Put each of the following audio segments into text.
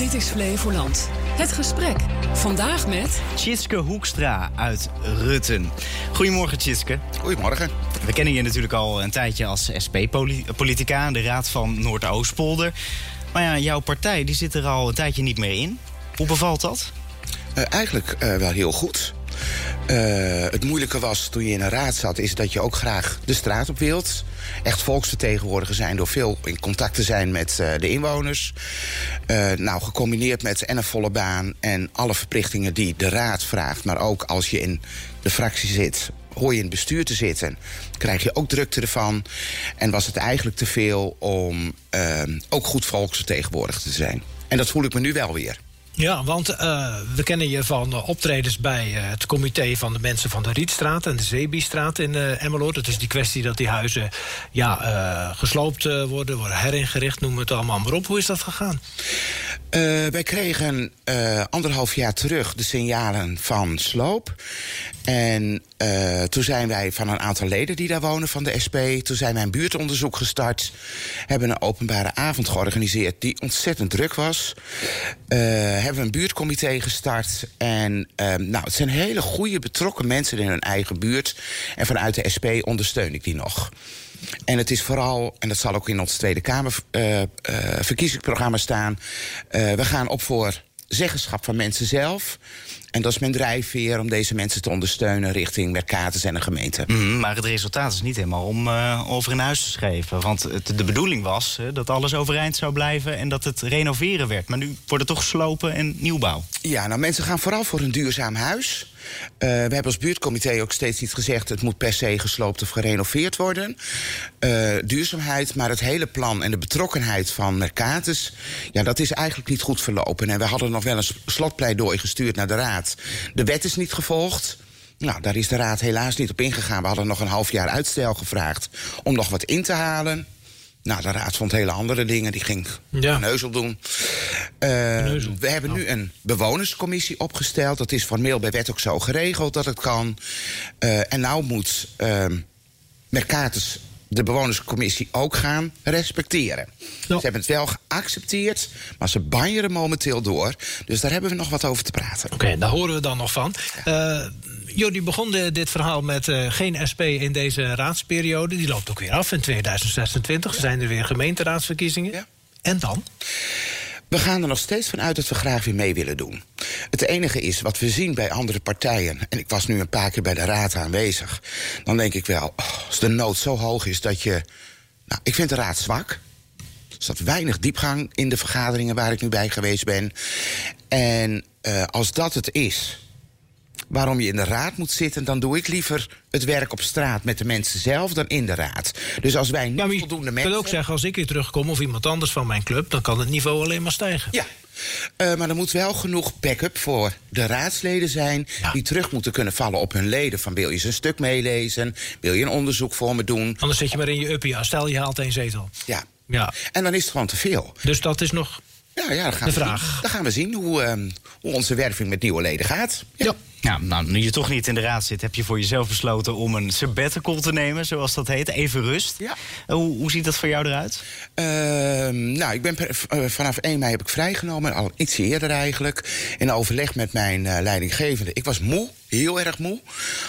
Dit is Flevoland. Het gesprek. Vandaag met... Tjitske Hoekstra uit Rutten. Goedemorgen, Tjitske. Goedemorgen. We kennen je natuurlijk al een tijdje als SP-politica in de Raad van Noordoostpolder. Maar ja, jouw partij die zit er al een tijdje niet meer in. Hoe bevalt dat? Uh, eigenlijk uh, wel heel goed. Uh, het moeilijke was toen je in een raad zat, is dat je ook graag de straat op wilt. Echt volksvertegenwoordiger zijn door veel in contact te zijn met uh, de inwoners. Uh, nou, gecombineerd met en een volle baan en alle verplichtingen die de raad vraagt. Maar ook als je in de fractie zit, hoor je in het bestuur te zitten, krijg je ook drukte ervan. En was het eigenlijk te veel om ook goed volksvertegenwoordiger te zijn. En dat voel ik me nu wel weer. Ja, want uh, we kennen je van uh, optredens bij uh, het comité van de mensen van de Rietstraat en de Zeebiestraat in Emmeloord. Het is die kwestie dat die huizen ja, gesloopt worden, worden heringericht, noem het allemaal maar op. Hoe is dat gegaan? Wij kregen anderhalf jaar terug de signalen van sloop. En toen zijn wij van een aantal leden die daar wonen van de SP... toen zijn wij een buurtonderzoek gestart. Hebben een openbare avond georganiseerd die ontzettend druk was hebben een buurtcomité gestart. En um, nou, het zijn hele goede, betrokken mensen in hun eigen buurt. En vanuit de SP ondersteun ik die nog. En het is vooral, en dat zal ook in ons Tweede Kamer uh, uh, verkiezingsprogramma staan. Uh, we gaan op voor zeggenschap van mensen zelf. En dat is mijn drijfveer om deze mensen te ondersteunen richting Mercatus en de gemeente. Mm, maar het resultaat is niet helemaal om uh, over in huis te schrijven. Want het, de bedoeling was uh, dat alles overeind zou blijven en dat het renoveren werd. Maar nu wordt het toch slopen en nieuwbouw. Ja, nou mensen gaan vooral voor een duurzaam huis. Uh, we hebben als buurtcomité ook steeds niet gezegd... het moet per se gesloopt of gerenoveerd worden. Uh, duurzaamheid, maar het hele plan en de betrokkenheid van Mercatus... ja, dat is eigenlijk niet goed verlopen. En we hadden nog wel een slotpleidooi gestuurd naar de Raad. De wet is niet gevolgd. Nou, daar is de Raad helaas niet op ingegaan. We hadden nog een half jaar uitstel gevraagd om nog wat in te halen... Nou, de raad vond hele andere dingen. Die ging ja. een neuzel doen. Neuzel. We hebben nu een bewonerscommissie opgesteld. Dat is formeel bij wet ook zo geregeld dat het kan. Uh, en nou moet uh, Mercatus de bewonerscommissie ook gaan respecteren. No. Ze hebben het wel geaccepteerd, maar ze banjeren momenteel door. Dus daar hebben we nog wat over te praten. Oké, daar horen we dan nog van. Uh, Jordi begon dit verhaal met uh, geen SP in deze raadsperiode. Die loopt ook weer af in 2026. Ja. Zijn er weer gemeenteraadsverkiezingen. Ja. En dan? We gaan er nog steeds van uit dat we graag weer mee willen doen. Het enige is wat we zien bij andere partijen. En ik was nu een paar keer bij de raad aanwezig. Dan denk ik wel, oh, als de nood zo hoog is dat je. Nou, ik vind de raad zwak. Er zat weinig diepgang in de vergaderingen waar ik nu bij geweest ben. En uh, als dat het is, waarom je in de raad moet zitten, dan doe ik liever het werk op straat met de mensen zelf dan in de raad. Dus als wij niet voldoende mensen. Ik wil ook zeggen, als ik hier terugkom of iemand anders van mijn club, dan kan het niveau alleen maar stijgen. Ja. Uh, maar er moet wel genoeg backup voor de raadsleden zijn... Ja. die terug moeten kunnen vallen op hun leden. Van wil je ze een stuk meelezen? Wil je een onderzoek voor me doen? Anders zit je maar in je uppie. Stel je haalt één zetel. Ja. ja. En dan is het gewoon te veel. Dus dat is nog ja, ja, dan gaan de vraag. Dan gaan we zien hoe, um, hoe onze werving met nieuwe leden gaat. Ja. Ja. Nou, nu je toch niet in de raad zit, heb je voor jezelf besloten om een sabbatical te nemen, zoals dat heet. Even rust. Ja. Hoe, hoe ziet dat voor jou eruit? Uh, nou, ik ben per, uh, vanaf 1 mei heb ik vrijgenomen, al iets eerder eigenlijk. In overleg met mijn uh, leidinggevende. Ik was moe, heel erg moe.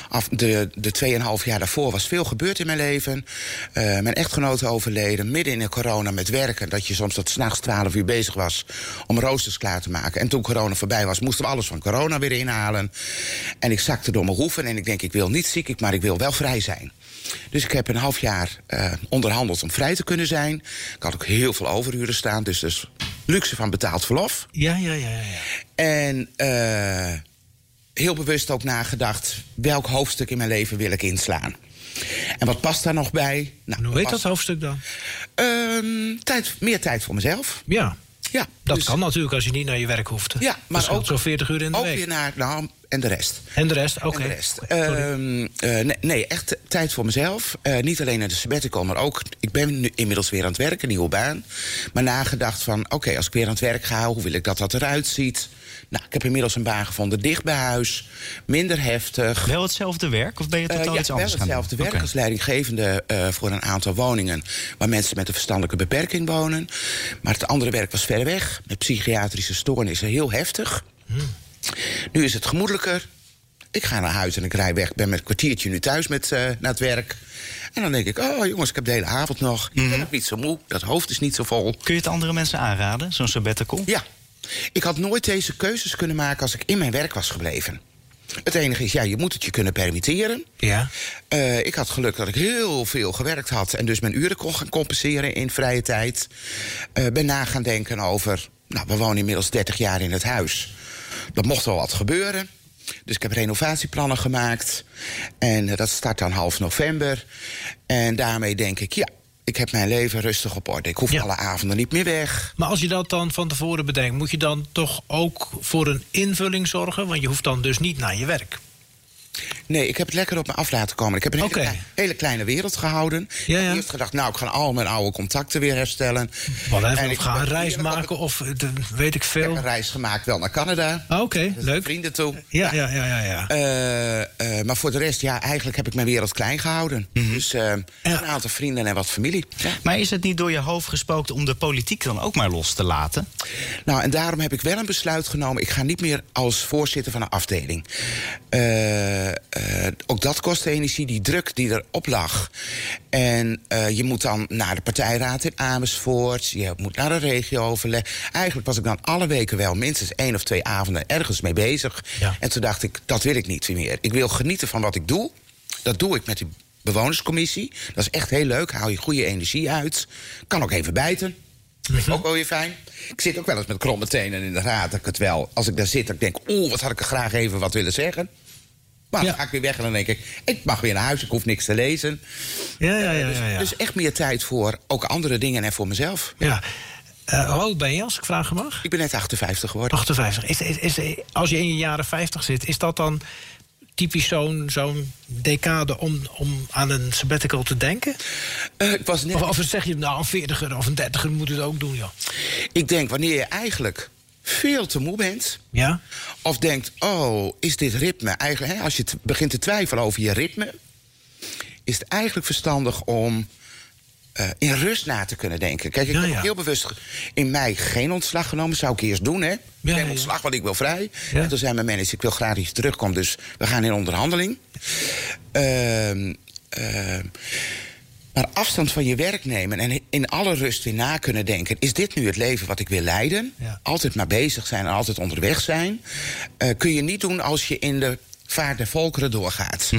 Af de, de 2,5 jaar daarvoor was veel gebeurd in mijn leven. mijn echtgenote overleden, midden in de corona met werken. Dat je soms tot s'nachts 12 uur bezig was om roosters klaar te maken. En toen corona voorbij was, moesten we alles van corona weer inhalen. En ik zakte door mijn hoeven en ik denk, ik wil niet ziek, maar ik wil wel vrij zijn. Dus ik heb een half jaar uh, onderhandeld om vrij te kunnen zijn. Ik had ook heel veel overuren staan, dus dus luxe van betaald verlof. Ja, ja, ja. ja. En uh, heel bewust ook nagedacht, welk hoofdstuk in mijn leven wil ik inslaan. En wat past daar nog bij? Nou, hoe heet dat hoofdstuk dan? Uh, tijd, meer tijd voor mezelf. Ja. Ja, dat dus, kan natuurlijk als je niet naar je werk hoeft. Ja, maar ook zo 40 uur in de ook week. weer naar, nou, en de rest. En de rest, oké. De rest. Ehm, eh, nee, nee, echt tijd voor mezelf. Eh, niet alleen naar de sabbatical, maar ook... Ik ben nu inmiddels weer aan het werken, nieuwe baan. Maar nagedacht van, oké, als ik weer aan het werk ga... hoe wil ik dat dat eruit ziet? Nou, ik heb inmiddels een baan gevonden dicht bij huis. Minder heftig. Wel hetzelfde werk of ben je Eh, totaal ja, iets wel anders gaan doen? hetzelfde werk als leidinggevende voor een aantal woningen... waar mensen met een verstandelijke beperking wonen. Maar het andere werk was ver weg. Met psychiatrische stoornissen heel heftig. Nu is het gemoedelijker. Ik ga naar huis en ik rij weg. Ik ben met een kwartiertje nu thuis met, eh, naar het werk. En dan denk ik, oh jongens, ik heb de hele avond nog. Ik ben ook niet zo moe. Dat hoofd is niet zo vol. Kun je het andere mensen aanraden, zo'n sabbatical? Ja, ik had nooit deze keuzes kunnen maken als ik in mijn werk was gebleven. Het enige is, ja, je moet het je kunnen permitteren. Ja. Eh, ik had geluk dat ik heel veel gewerkt had... en dus mijn uren kon gaan compenseren in vrije tijd. Eh ben na gaan denken over... nou, we wonen inmiddels 30 jaar in het huis. Er mocht wel wat gebeuren. Dus ik heb renovatieplannen gemaakt. En eh, dat start dan half november. En daarmee denk ik, ja, ik heb mijn leven rustig op orde. Ik hoef Ja. alle avonden niet meer weg. Maar als je dat dan van tevoren bedenkt, moet je dan toch ook voor een invulling zorgen? Want je hoeft dan dus niet naar je werk. Nee, ik heb het lekker op me af laten komen. Ik heb een hele, kleine wereld gehouden. Ja, Ik ja. heb eerst gedacht, nou, ik ga al mijn oude contacten weer herstellen. Wat En even, ik of ga een heb reis maken of eh, de- weet ik Ik heb veel. een reis gemaakt wel naar Canada. Ah, Oké, Dus leuk. Vrienden toe. Ja, ja, ja, ja. ja. Eh, eh, maar voor de rest, ja, eigenlijk heb ik mijn wereld klein gehouden. Dus eh, een aantal vrienden en wat familie. Ja. Maar is het niet door je hoofd gespookt om de politiek dan ook maar los te laten? Nou, en daarom heb ik wel een besluit genomen. Ik ga niet meer als voorzitter van een afdeling. Eh, eh, ook dat kost energie, die druk die erop lag. En eh, je moet dan naar de partijraad in Amersfoort. Je moet naar een regio-overleg. Eigenlijk was ik dan alle weken wel minstens één of twee avonden ergens mee bezig. Ja. En toen dacht ik, dat wil ik niet meer. Ik wil genieten van wat ik doe. Dat doe ik met die bewonerscommissie. Dat is echt heel leuk. Haal je goede energie uit. Kan ook even bijten. Ik ook wel weer fijn. Ik zit ook wel eens met kromme tenen in de raad. Dat ik het wel, als ik daar zit, dat ik denk... oeh, wat had ik er graag even wat willen zeggen. Maar Ja. dan ga ik weer weg en dan denk ik... ik mag weer naar huis, ik hoef niks te lezen. Ja, ja, ja. Dus, ja, ja. dus echt meer tijd voor ook andere dingen en voor mezelf. ja. Eh, hoe oud ben je, als ik vragen mag? Ik ben net 58 geworden. 58. Is, is, is, als je in je jaren 50 zit, is dat dan typisch zo'n zo'n decade om, om aan een sabbatical te denken? Eh, ik, was net, Of, of zeg je, nou, een 40er of een 30er moet het ook doen, joh? ik denk, wanneer je eigenlijk veel te moe bent... Ja? Of denkt, oh, is dit ritme eigenlijk... Hè, als je begint te twijfelen over je ritme... is het eigenlijk verstandig om eh, in rust na te kunnen denken. Kijk, ik Ja, heb ja. heel bewust in mei geen ontslag genomen. Zou ik eerst doen, hè? ja, geen ontslag, want ik wil vrij. En toen zei mijn manager, ik wil graag dat je terugkomt... dus we gaan in onderhandeling. Ehm, ehm, maar afstand van je werk nemen en in alle rust weer na kunnen denken... is dit nu het leven wat ik wil leiden? Ja. Altijd maar bezig zijn en altijd onderweg zijn. eh, kun je niet doen als je in de vaart der volkeren doorgaat.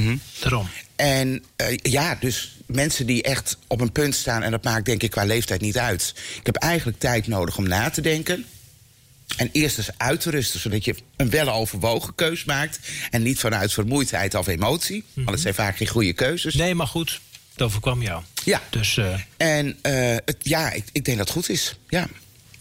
Daarom. En eh, ja, dus mensen die echt op een punt staan... en dat maakt denk ik qua leeftijd niet uit. Ik heb eigenlijk tijd nodig om na te denken... En eerst eens uit te rusten, zodat je een weloverwogen keus maakt. En niet vanuit vermoeidheid of emotie. Want het zijn vaak geen goede keuzes. Nee, maar goed, dat overkwam jou. Ja. Dus eh, En eh, het, ja, ik, ik denk dat het goed is. Ja.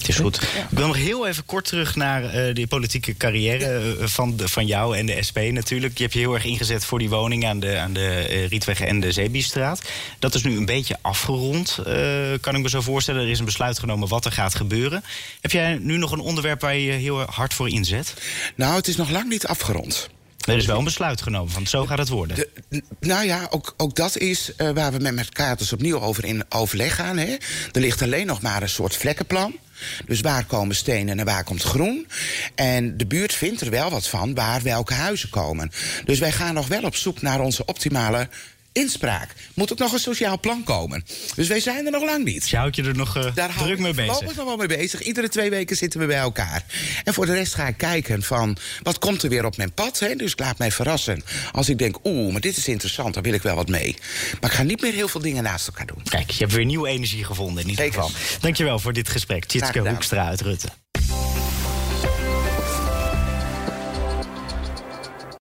Het is goed. Ik wil nog heel even kort terug naar eh, die politieke carrière van, de, van jou en de SP natuurlijk. Je hebt je heel erg ingezet voor die woning aan de, aan de Rietweg en de Zeebiestraat. Dat is nu een beetje afgerond, eh, kan ik me zo voorstellen. Er is een besluit genomen wat er gaat gebeuren. Heb jij nu nog een onderwerp waar je je heel hard voor inzet? Nou, het is nog lang niet afgerond. Er is wel een besluit genomen, want zo gaat het worden. Nou ja, ook, ook dat is eh, waar we met elkaar dus opnieuw over in overleg gaan. Hè. Er ligt alleen nog maar een soort vlekkenplan. Dus waar komen stenen en waar komt groen? En de buurt vindt er wel wat van waar welke huizen komen. Dus wij gaan nog wel op zoek naar onze optimale inspraak. Moet ook nog een sociaal plan komen. Dus wij zijn er nog lang niet. Dus je houdt je er nog eh, Daar druk mee bezig. nog wel mee bezig. Iedere twee weken zitten we bij elkaar. En voor de rest ga ik kijken van... wat komt er weer op mijn pad? Hè? Dus ik laat mij verrassen. Als ik denk, oeh, maar dit is interessant, dan wil ik wel wat mee. Maar ik ga niet meer heel veel dingen naast elkaar doen. Kijk, je hebt weer nieuwe energie gevonden in ieder geval. Dankjewel voor dit gesprek. Tjitske. Hoekstra uit Rutte.